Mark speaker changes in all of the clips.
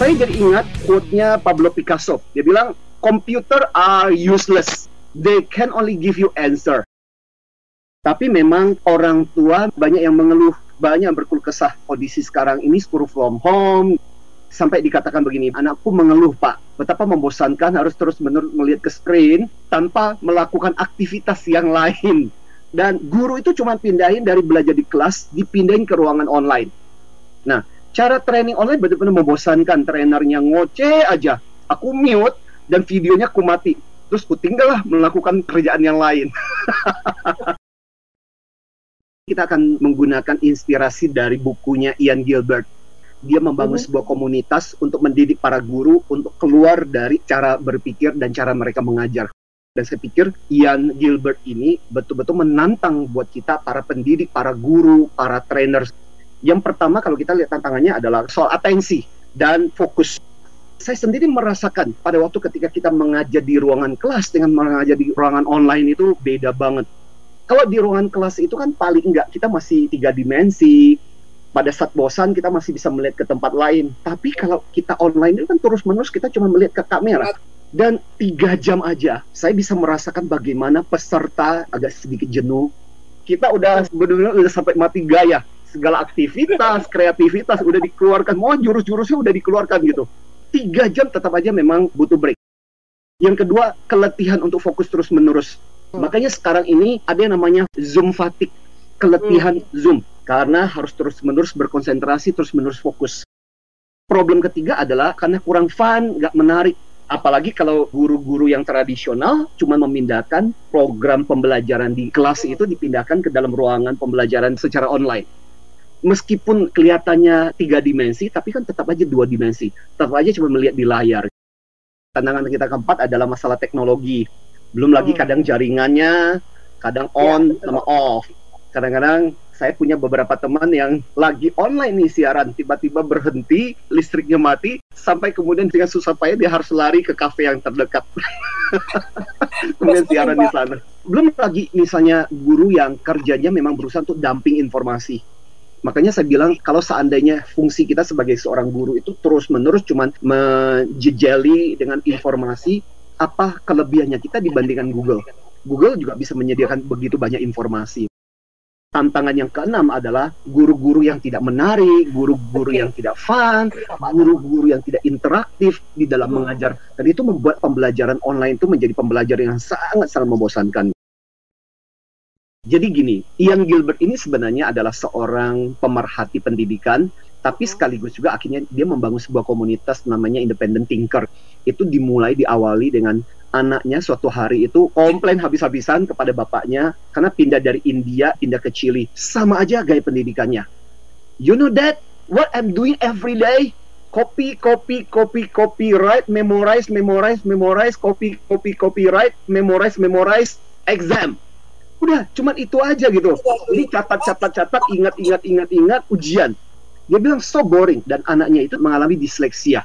Speaker 1: Saya jadi ingat quote-nya Pablo Picasso. Dia bilang, computer are useless. They can only give you answer. Tapi memang orang tua banyak yang mengeluh, banyak yang berkeluh kesah kondisi sekarang ini school from home, sampai dikatakan begini, anakku mengeluh pak, betapa membosankan harus terus menerus melihat ke screen tanpa melakukan aktivitas yang lain. Dan guru itu cuma pindahin dari belajar di kelas, dipindahin ke ruangan online. Nah, cara training online benar-benar membosankan. Trainernya ngoceh aja. Aku mute dan videonya aku mati. Terus ku tinggallah melakukan kerjaan yang lain. Kita akan menggunakan inspirasi dari bukunya Ian Gilbert dia membangun mm -hmm. sebuah komunitas untuk mendidik para guru untuk keluar dari cara berpikir dan cara mereka mengajar. Dan saya pikir Ian Gilbert ini betul-betul menantang buat kita para pendidik, para guru, para trainers. Yang pertama kalau kita lihat tantangannya adalah soal atensi dan fokus. Saya sendiri merasakan pada waktu ketika kita mengajar di ruangan kelas dengan mengajar di ruangan online itu beda banget. Kalau di ruangan kelas itu kan paling enggak kita masih tiga dimensi, pada saat bosan kita masih bisa melihat ke tempat lain. Tapi kalau kita online itu kan terus-menerus kita cuma melihat ke kamera. Dan tiga jam aja, saya bisa merasakan bagaimana peserta agak sedikit jenuh. Kita udah benar-benar udah sampai mati gaya. Segala aktivitas, kreativitas udah dikeluarkan. Mau jurus-jurusnya udah dikeluarkan gitu. Tiga jam tetap aja memang butuh break. Yang kedua, keletihan untuk fokus terus-menerus. Hmm. Makanya sekarang ini ada yang namanya Zoom fatigue, keletihan hmm. Zoom karena harus terus-menerus berkonsentrasi, terus-menerus fokus. Problem ketiga adalah karena kurang fun, nggak menarik. Apalagi kalau guru-guru yang tradisional cuma memindahkan program pembelajaran di kelas itu dipindahkan ke dalam ruangan pembelajaran secara online. Meskipun kelihatannya tiga dimensi, tapi kan tetap aja dua dimensi. Tetap aja cuma melihat di layar. Tantangan kita keempat adalah masalah teknologi. Belum lagi hmm. kadang jaringannya, kadang ya, on ya, sama off. Kadang-kadang saya punya beberapa teman yang lagi online nih siaran tiba-tiba berhenti listriknya mati sampai kemudian dengan susah payah dia harus lari ke kafe yang terdekat kemudian siaran di sana belum lagi misalnya guru yang kerjanya memang berusaha untuk dumping informasi Makanya saya bilang kalau seandainya fungsi kita sebagai seorang guru itu terus-menerus cuman menjejeli dengan informasi apa kelebihannya kita dibandingkan Google. Google juga bisa menyediakan begitu banyak informasi. Tantangan yang keenam adalah guru-guru yang tidak menarik, guru-guru yang tidak fun, guru-guru yang tidak interaktif di dalam mengajar. Dan itu membuat pembelajaran online itu menjadi pembelajaran yang sangat-sangat membosankan. Jadi gini, Ian Gilbert ini sebenarnya adalah seorang pemerhati pendidikan, tapi sekaligus juga akhirnya dia membangun sebuah komunitas namanya Independent Thinker. Itu dimulai diawali dengan anaknya suatu hari itu komplain habis-habisan kepada bapaknya karena pindah dari India pindah ke Chili sama aja gaya pendidikannya. You know that? What I'm doing every day? Copy copy copy copy write memorize memorize memorize copy copy copy write memorize memorize exam udah cuman itu aja gitu. Ini catat catat catat ingat ingat ingat ingat ujian. Dia bilang so boring. Dan anaknya itu mengalami disleksia.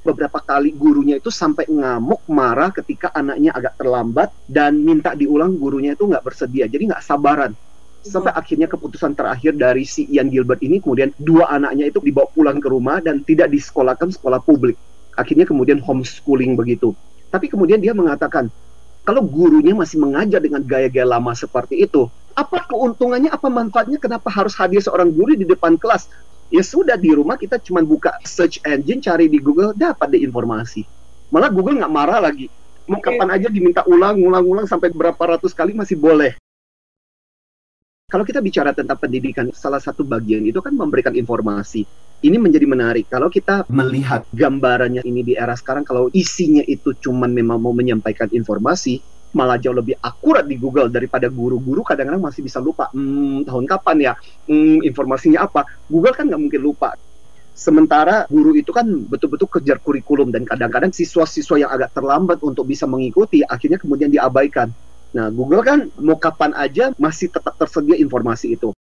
Speaker 1: Beberapa kali gurunya itu sampai ngamuk marah ketika anaknya agak terlambat dan minta diulang gurunya itu nggak bersedia. Jadi nggak sabaran. Sampai akhirnya keputusan terakhir dari si Ian Gilbert ini kemudian dua anaknya itu dibawa pulang ke rumah dan tidak disekolahkan sekolah publik. Akhirnya kemudian homeschooling begitu. Tapi kemudian dia mengatakan kalau gurunya masih mengajar dengan gaya-gaya lama seperti itu apa keuntungannya apa manfaatnya kenapa harus hadir seorang guru di depan kelas? Ya sudah di rumah kita cuma buka search engine cari di Google dapat deh informasi. Malah Google nggak marah lagi. Mau okay. kapan aja diminta ulang ulang ulang sampai berapa ratus kali masih boleh. Kalau kita bicara tentang pendidikan salah satu bagian itu kan memberikan informasi ini menjadi menarik. Kalau kita melihat gambarannya ini di era sekarang kalau isinya itu cuma memang mau menyampaikan informasi malah jauh lebih akurat di Google daripada guru-guru kadang-kadang masih bisa lupa hmm, tahun kapan ya? Hmm, informasinya apa? Google kan nggak mungkin lupa. Sementara guru itu kan betul-betul kejar kurikulum dan kadang-kadang siswa-siswa yang agak terlambat untuk bisa mengikuti akhirnya kemudian diabaikan. Nah Google kan mau kapan aja masih tetap tersedia informasi itu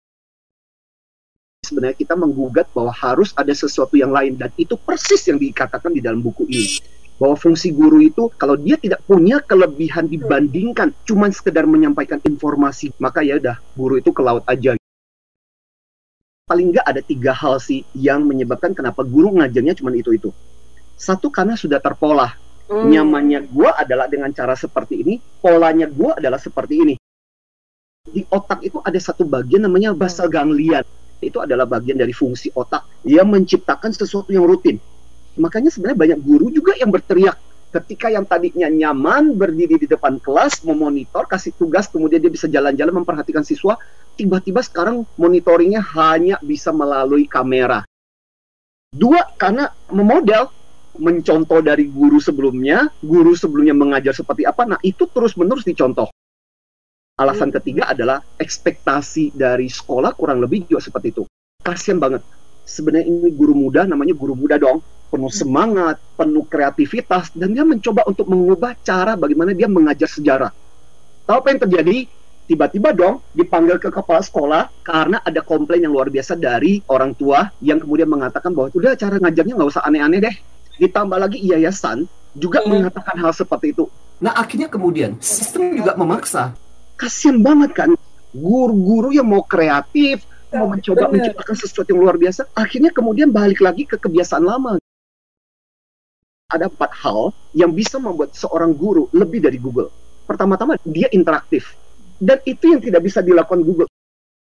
Speaker 1: sebenarnya kita menggugat bahwa harus ada sesuatu yang lain dan itu persis yang dikatakan di dalam buku ini bahwa fungsi guru itu kalau dia tidak punya kelebihan dibandingkan cuman sekedar menyampaikan informasi maka ya udah guru itu ke laut aja paling nggak ada tiga hal sih yang menyebabkan kenapa guru ngajarnya cuma itu itu Satu karena sudah terpola. Hmm. Nyamannya gue adalah dengan cara seperti ini, polanya gue adalah seperti ini. Di otak itu ada satu bagian namanya basal ganglion. Itu adalah bagian dari fungsi otak yang menciptakan sesuatu yang rutin. Makanya sebenarnya banyak guru juga yang berteriak ketika yang tadinya nyaman berdiri di depan kelas memonitor kasih tugas kemudian dia bisa jalan-jalan memperhatikan siswa tiba-tiba sekarang monitoringnya hanya bisa melalui kamera. Dua karena memodel. Mencontoh dari guru sebelumnya guru sebelumnya mengajar seperti apa nah itu terus-menerus dicontoh alasan ketiga adalah ekspektasi dari sekolah kurang lebih juga seperti itu kasian banget sebenarnya ini guru muda namanya guru muda dong penuh semangat, penuh kreativitas, dan dia mencoba untuk mengubah cara bagaimana dia mengajar sejarah. Tahu apa yang terjadi? Tiba-tiba dong dipanggil ke kepala sekolah karena ada komplain yang luar biasa dari orang tua yang kemudian mengatakan bahwa udah cara ngajarnya nggak usah aneh-aneh deh. Ditambah lagi yayasan juga hmm. mengatakan hal seperti itu.
Speaker 2: Nah akhirnya kemudian sistem juga memaksa.
Speaker 1: Kasian banget kan guru-guru yang mau kreatif, mau mencoba menciptakan sesuatu yang luar biasa, akhirnya kemudian balik lagi ke kebiasaan lama ada empat hal yang bisa membuat seorang guru lebih dari Google. Pertama-tama, dia interaktif. Dan itu yang tidak bisa dilakukan Google.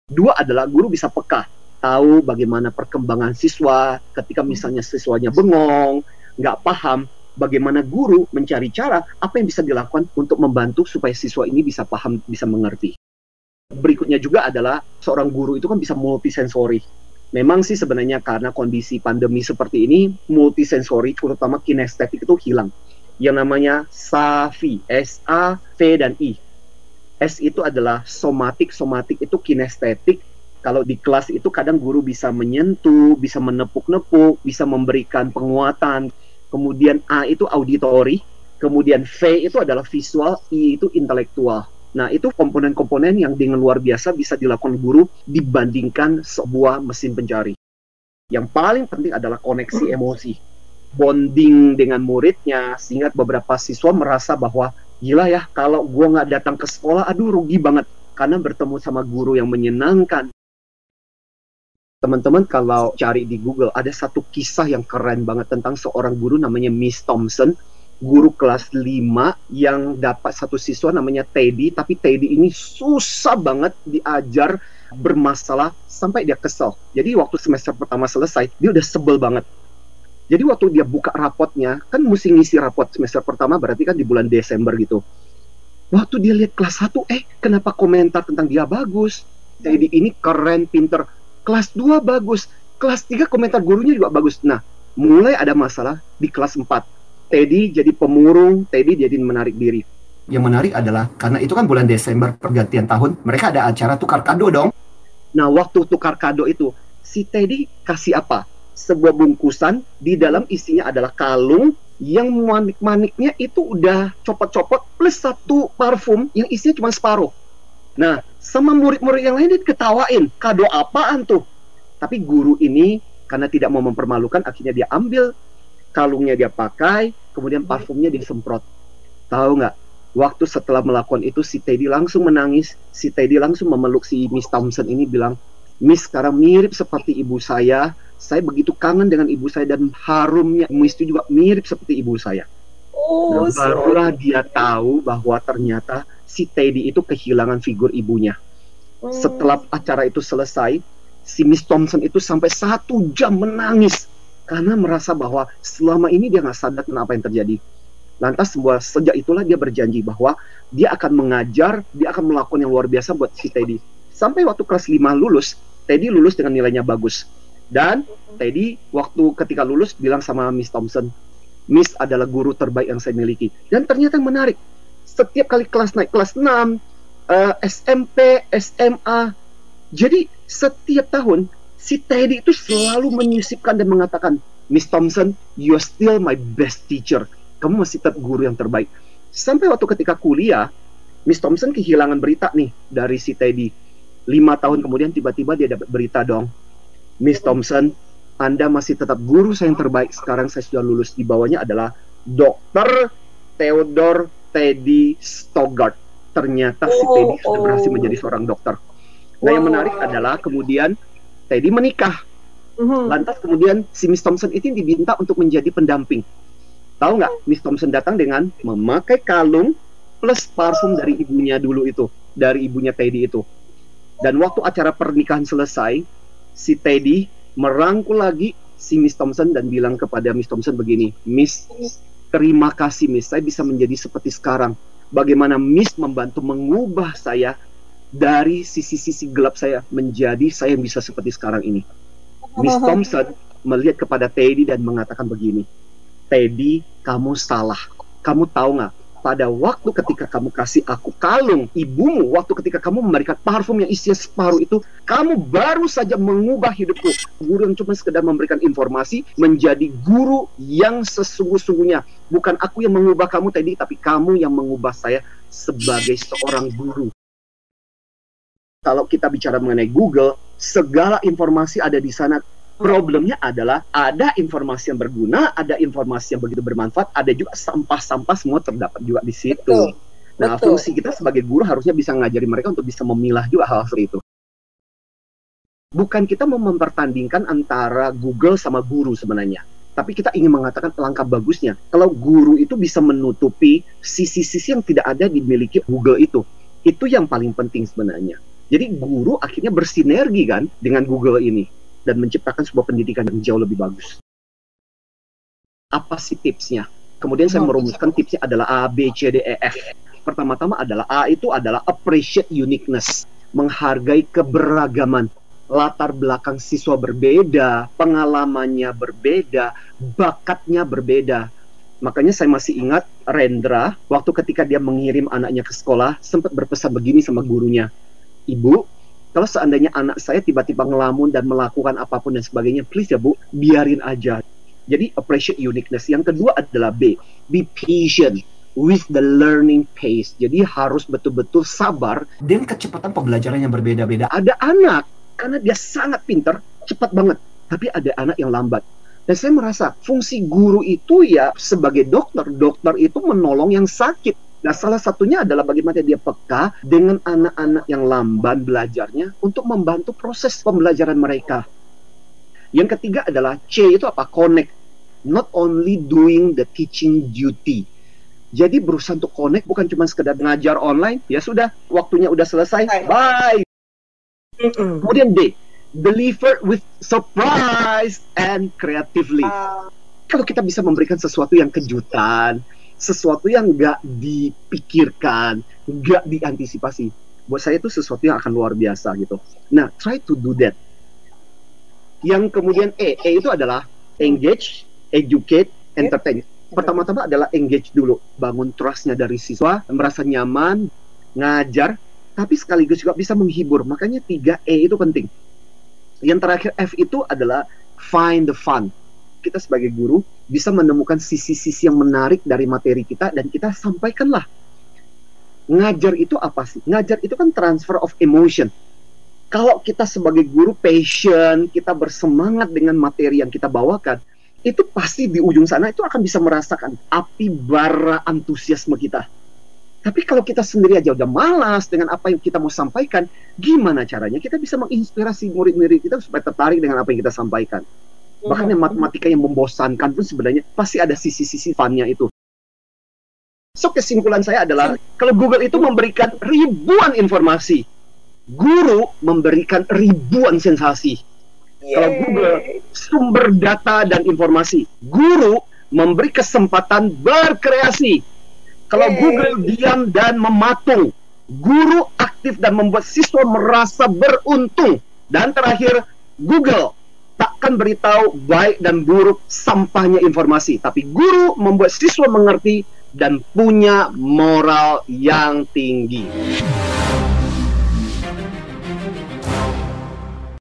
Speaker 1: Dua adalah guru bisa peka, tahu bagaimana perkembangan siswa ketika misalnya siswanya bengong, nggak paham, bagaimana guru mencari cara apa yang bisa dilakukan untuk membantu supaya siswa ini bisa paham, bisa mengerti. Berikutnya juga adalah seorang guru itu kan bisa multisensori memang sih sebenarnya karena kondisi pandemi seperti ini multisensori terutama kinestetik itu hilang. Yang namanya SAVI S A V dan I. S itu adalah somatik somatik itu kinestetik. Kalau di kelas itu kadang guru bisa menyentuh bisa menepuk-nepuk bisa memberikan penguatan kemudian A itu auditori kemudian V itu adalah visual I itu intelektual Nah, itu komponen-komponen yang dengan luar biasa bisa dilakukan guru dibandingkan sebuah mesin pencari. Yang paling penting adalah koneksi emosi. Bonding dengan muridnya, sehingga beberapa siswa merasa bahwa, gila ya, kalau gue nggak datang ke sekolah, aduh rugi banget. Karena bertemu sama guru yang menyenangkan. Teman-teman kalau cari di Google, ada satu kisah yang keren banget tentang seorang guru namanya Miss Thompson guru kelas 5 yang dapat satu siswa namanya Teddy tapi Teddy ini susah banget diajar bermasalah sampai dia kesel. Jadi waktu semester pertama selesai, dia udah sebel banget. Jadi waktu dia buka rapotnya, kan mesti ngisi rapot semester pertama berarti kan di bulan Desember gitu. Waktu dia lihat kelas 1, eh kenapa komentar tentang dia bagus? Teddy ini keren, pinter. Kelas 2 bagus. Kelas 3 komentar gurunya juga bagus. Nah, mulai ada masalah di kelas 4 Teddy jadi pemurung, Teddy jadi menarik diri.
Speaker 2: Yang menarik adalah karena itu kan bulan Desember pergantian tahun, mereka ada acara tukar kado dong.
Speaker 1: Nah, waktu tukar kado itu, si Teddy kasih apa? Sebuah bungkusan, di dalam isinya adalah kalung yang manik-maniknya itu udah copot-copot plus satu parfum yang isinya cuma separuh. Nah, sama murid-murid yang lain diketawain, kado apaan tuh? Tapi guru ini karena tidak mau mempermalukan, akhirnya dia ambil kalungnya dia pakai, kemudian parfumnya disemprot. Tahu nggak? Waktu setelah melakukan itu si Teddy langsung menangis. Si Teddy langsung memeluk si Miss Thompson ini bilang, Miss sekarang mirip seperti ibu saya. Saya begitu kangen dengan ibu saya dan harumnya Miss itu juga mirip seperti ibu saya. Oh, dan barulah dia tahu bahwa ternyata si Teddy itu kehilangan figur ibunya. Setelah acara itu selesai, si Miss Thompson itu sampai satu jam menangis karena merasa bahwa selama ini dia nggak sadar tentang apa yang terjadi. Lantas sebuah sejak itulah dia berjanji bahwa dia akan mengajar, dia akan melakukan yang luar biasa buat si Teddy. Sampai waktu kelas 5 lulus, Teddy lulus dengan nilainya bagus. Dan Teddy waktu ketika lulus bilang sama Miss Thompson, Miss adalah guru terbaik yang saya miliki. Dan ternyata menarik, setiap kali kelas naik kelas 6, uh, SMP, SMA, jadi setiap tahun si Teddy itu selalu menyisipkan dan mengatakan, Miss Thompson, you are still my best teacher. Kamu masih tetap guru yang terbaik. Sampai waktu ketika kuliah, Miss Thompson kehilangan berita nih dari si Teddy. Lima tahun kemudian tiba-tiba dia dapat berita dong. Miss Thompson, Anda masih tetap guru saya yang terbaik. Sekarang saya sudah lulus. Di bawahnya adalah Dr. Theodore Teddy Stoggart. Ternyata si Teddy sudah berhasil menjadi seorang dokter. Nah yang menarik adalah kemudian Teddy menikah. Mm-hmm. Lantas kemudian si Miss Thompson itu diminta untuk menjadi pendamping. Tahu nggak, Miss Thompson datang dengan memakai kalung plus parfum dari ibunya dulu itu, dari ibunya Teddy itu. Dan waktu acara pernikahan selesai, si Teddy merangkul lagi si Miss Thompson dan bilang kepada Miss Thompson begini, Miss, terima kasih Miss, saya bisa menjadi seperti sekarang. Bagaimana Miss membantu mengubah saya dari sisi-sisi gelap saya menjadi saya yang bisa seperti sekarang ini. Miss Thompson melihat kepada Teddy dan mengatakan begini, Teddy, kamu salah. Kamu tahu nggak? Pada waktu ketika kamu kasih aku kalung ibumu, waktu ketika kamu memberikan parfum yang isinya separuh itu, kamu baru saja mengubah hidupku. Guru yang cuma sekedar memberikan informasi menjadi guru yang sesungguh-sungguhnya. Bukan aku yang mengubah kamu tadi, tapi kamu yang mengubah saya sebagai seorang guru. Kalau kita bicara mengenai Google, segala informasi ada di sana Problemnya adalah ada informasi yang berguna, ada informasi yang begitu bermanfaat, ada juga sampah-sampah semua terdapat juga di situ. Betul. Nah, Betul. fungsi kita sebagai guru harusnya bisa ngajari mereka untuk bisa memilah juga hal seperti itu. Bukan kita mau mempertandingkan antara Google sama guru sebenarnya, tapi kita ingin mengatakan langkah bagusnya. Kalau guru itu bisa menutupi sisi-sisi yang tidak ada dimiliki Google itu, itu yang paling penting sebenarnya. Jadi guru akhirnya bersinergi kan dengan Google ini dan menciptakan sebuah pendidikan yang jauh lebih bagus. Apa sih tipsnya? Kemudian saya merumuskan tipsnya adalah A, B, C, D, E, F. Pertama-tama adalah A itu adalah appreciate uniqueness, menghargai keberagaman. Latar belakang siswa berbeda, pengalamannya berbeda, bakatnya berbeda. Makanya saya masih ingat Rendra waktu ketika dia mengirim anaknya ke sekolah sempat berpesan begini sama gurunya. Ibu, kalau seandainya anak saya tiba-tiba ngelamun dan melakukan apa pun dan sebagainya, please ya Bu, biarin aja. Jadi appreciate uniqueness. Yang kedua adalah B, be patient with the learning pace. Jadi harus betul-betul sabar
Speaker 2: dengan kecepatan pembelajaran yang berbeda-beda.
Speaker 1: Ada anak karena dia sangat pinter, cepat banget. Tapi ada anak yang lambat. Dan saya merasa fungsi guru itu ya sebagai dokter, dokter itu menolong yang sakit Nah, salah satunya adalah bagaimana dia peka dengan anak-anak yang lamban belajarnya untuk membantu proses pembelajaran mereka. Yang ketiga adalah C itu apa? Connect. Not only doing the teaching duty. Jadi berusaha untuk connect bukan cuma sekedar ngajar online, ya sudah, waktunya udah selesai, bye. Kemudian D, deliver with surprise and creatively. Uh. Kalau kita bisa memberikan sesuatu yang kejutan, sesuatu yang nggak dipikirkan, nggak diantisipasi. Buat saya itu sesuatu yang akan luar biasa gitu. Nah, try to do that. Yang kemudian E, E itu adalah engage, educate, entertain. Pertama-tama adalah engage dulu, bangun trustnya dari siswa, merasa nyaman, ngajar, tapi sekaligus juga bisa menghibur. Makanya tiga E itu penting. Yang terakhir F itu adalah find the fun kita sebagai guru bisa menemukan sisi-sisi yang menarik dari materi kita dan kita sampaikanlah. Ngajar itu apa sih? Ngajar itu kan transfer of emotion. Kalau kita sebagai guru passion, kita bersemangat dengan materi yang kita bawakan, itu pasti di ujung sana itu akan bisa merasakan api bara antusiasme kita. Tapi kalau kita sendiri aja udah malas dengan apa yang kita mau sampaikan, gimana caranya kita bisa menginspirasi murid-murid kita supaya tertarik dengan apa yang kita sampaikan? Bahkan yang matematika yang membosankan pun sebenarnya pasti ada sisi-sisi funnya itu. So kesimpulan saya adalah kalau Google itu memberikan ribuan informasi, guru memberikan ribuan sensasi. Yeay. Kalau Google sumber data dan informasi, guru memberi kesempatan berkreasi. Kalau Yeay. Google diam dan mematung, guru aktif dan membuat siswa merasa beruntung. Dan terakhir, Google takkan beritahu baik dan buruk sampahnya informasi, tapi guru membuat siswa mengerti dan punya moral yang tinggi.